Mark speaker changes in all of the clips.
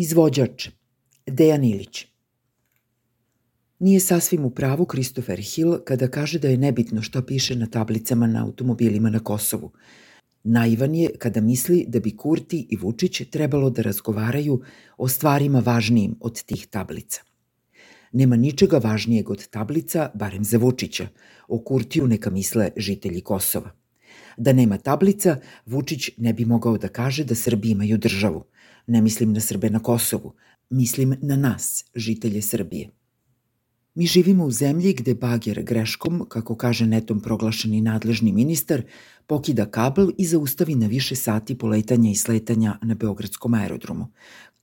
Speaker 1: Izvođač Dejan Ilić Nije sasvim u pravu Christopher Hill kada kaže da je nebitno šta piše na tablicama na automobilima na Kosovu. Naivan je kada misli da bi Kurti i Vučić trebalo da razgovaraju o stvarima važnijim od tih tablica. Nema ničega važnijeg od tablica, barem za Vučića. O Kurtiju neka misle žitelji Kosova. Da nema tablica, Vučić ne bi mogao da kaže da Srbi imaju državu. Ne mislim na Srbe na Kosovu, mislim na nas, žitelje Srbije. Mi živimo u zemlji gde bager greškom, kako kaže netom proglašeni nadležni ministar, pokida kabel i zaustavi na više sati poletanja i sletanja na Beogradskom aerodromu.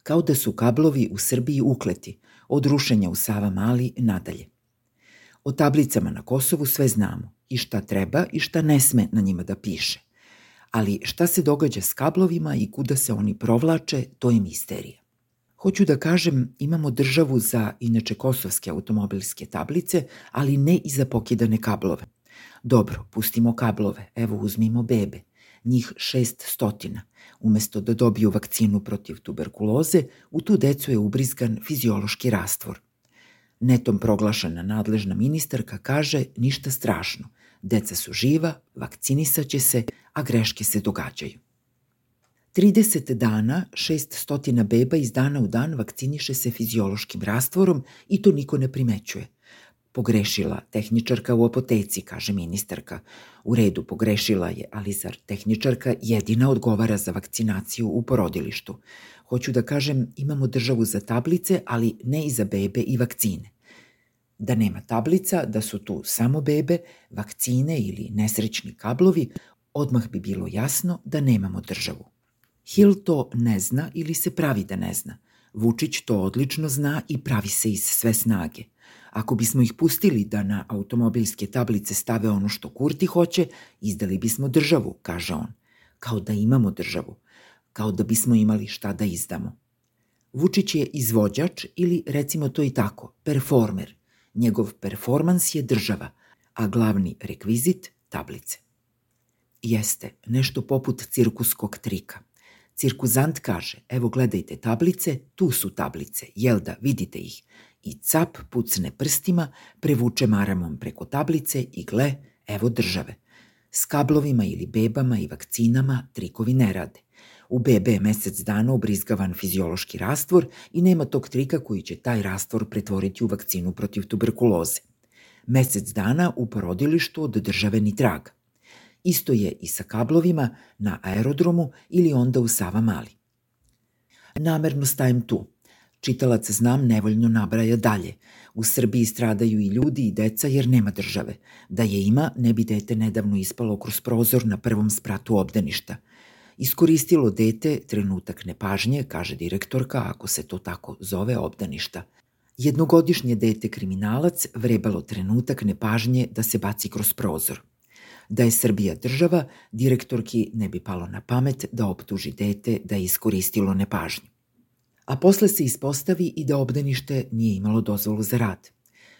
Speaker 1: Kao da su kablovi u Srbiji ukleti, od rušenja u Sava Mali nadalje. O tablicama na Kosovu sve znamo, i šta treba i šta ne sme na njima da piše. Ali šta se događa s kablovima i kuda se oni provlače, to je misterija. Hoću da kažem, imamo državu za inače kosovske automobilske tablice, ali ne i za pokidane kablove. Dobro, pustimo kablove, evo uzmimo bebe, njih šest stotina. Umesto da dobiju vakcinu protiv tuberkuloze, u tu decu je ubrizgan fiziološki rastvor. Netom proglašena nadležna ministarka kaže ništa strašno. Deca su živa, vakcinisaće se, a greške se događaju. 30 dana, 600 beba iz dana u dan vakciniše se fiziološkim rastvorom i to niko ne primećuje. Pogrešila tehničarka u apoteci, kaže ministarka. U redu pogrešila je, ali zar tehničarka jedina odgovara za vakcinaciju u porodilištu? Hoću da kažem, imamo državu za tablice, ali ne i za bebe i vakcine. Da nema tablica, da su tu samo bebe, vakcine ili nesrećni kablovi, odmah bi bilo jasno da nemamo državu. Hill to ne zna ili se pravi da ne zna. Vučić to odlično zna i pravi se iz sve snage. Ako bismo ih pustili da na automobilske tablice stave ono što Kurti hoće, izdali bismo državu, kaže on. Kao da imamo državu. Kao da bismo imali šta da izdamo. Vučić je izvođač ili, recimo to i tako, performer. Njegov performans je država, a glavni rekvizit tablice. Jeste, nešto poput cirkuskog trika – Cirkuzant kaže, evo gledajte tablice, tu su tablice, jel da, vidite ih. I cap pucne prstima, prevuče maramom preko tablice i gle, evo države. S kablovima ili bebama i vakcinama trikovi ne rade. U bebe je mesec dana obrizgavan fiziološki rastvor i nema tog trika koji će taj rastvor pretvoriti u vakcinu protiv tuberkuloze. Mesec dana u porodilištu od države ni traga. Isto je i sa kablovima na aerodromu ili onda u Sava Mali. Namerno stajem tu. Čitalac znam nevoljno nabraja dalje. U Srbiji stradaju i ljudi i deca jer nema države. Da je ima, ne bi dete nedavno ispalo kroz prozor na prvom spratu obdaništa. Iskoristilo dete trenutak nepažnje, kaže direktorka, ako se to tako zove obdaništa. Jednogodišnje dete kriminalac vrebalo trenutak nepažnje da se baci kroz prozor. Da je Srbija država, direktorki ne bi palo na pamet da optuži dete da je iskoristilo nepažnju. A posle se ispostavi i da obdanište nije imalo dozvolu za rad.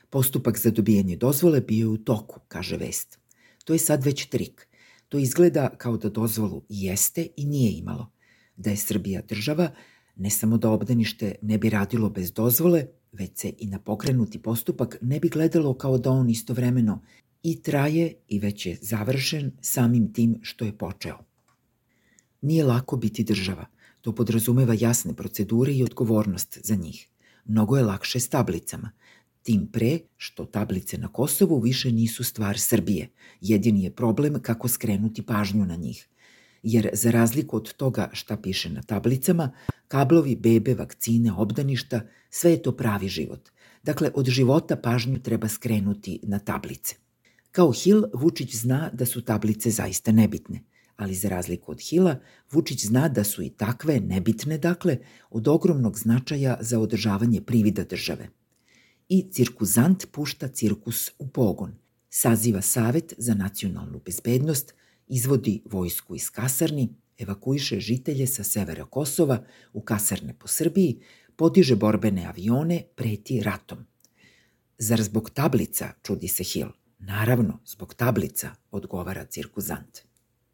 Speaker 1: Postupak za dobijanje dozvole bio je u toku, kaže vest. To je sad već trik. To izgleda kao da dozvolu jeste i nije imalo. Da je Srbija država, ne samo da obdanište ne bi radilo bez dozvole, već se i na pokrenuti postupak ne bi gledalo kao da on istovremeno i traje i već je završen samim tim što je počeo. Nije lako biti država. To podrazumeva jasne procedure i odgovornost za njih. Mnogo je lakše s tablicama. Tim pre što tablice na Kosovu više nisu stvar Srbije. Jedini je problem kako skrenuti pažnju na njih. Jer za razliku od toga šta piše na tablicama, kablovi, bebe, vakcine, obdaništa, sve je to pravi život. Dakle, od života pažnju treba skrenuti na tablice. Kao Hill, Vučić zna da su tablice zaista nebitne, ali za razliku od Hila, Vučić zna da su i takve, nebitne dakle, od ogromnog značaja za održavanje privida države. I cirkuzant pušta cirkus u pogon, saziva Savet za nacionalnu bezbednost, izvodi vojsku iz kasarni, evakuiše žitelje sa severa Kosova u kasarne po Srbiji, podiže borbene avione, preti ratom. Zar zbog tablica, čudi se Hill, Naravno, zbog tablica, odgovara cirkuzant.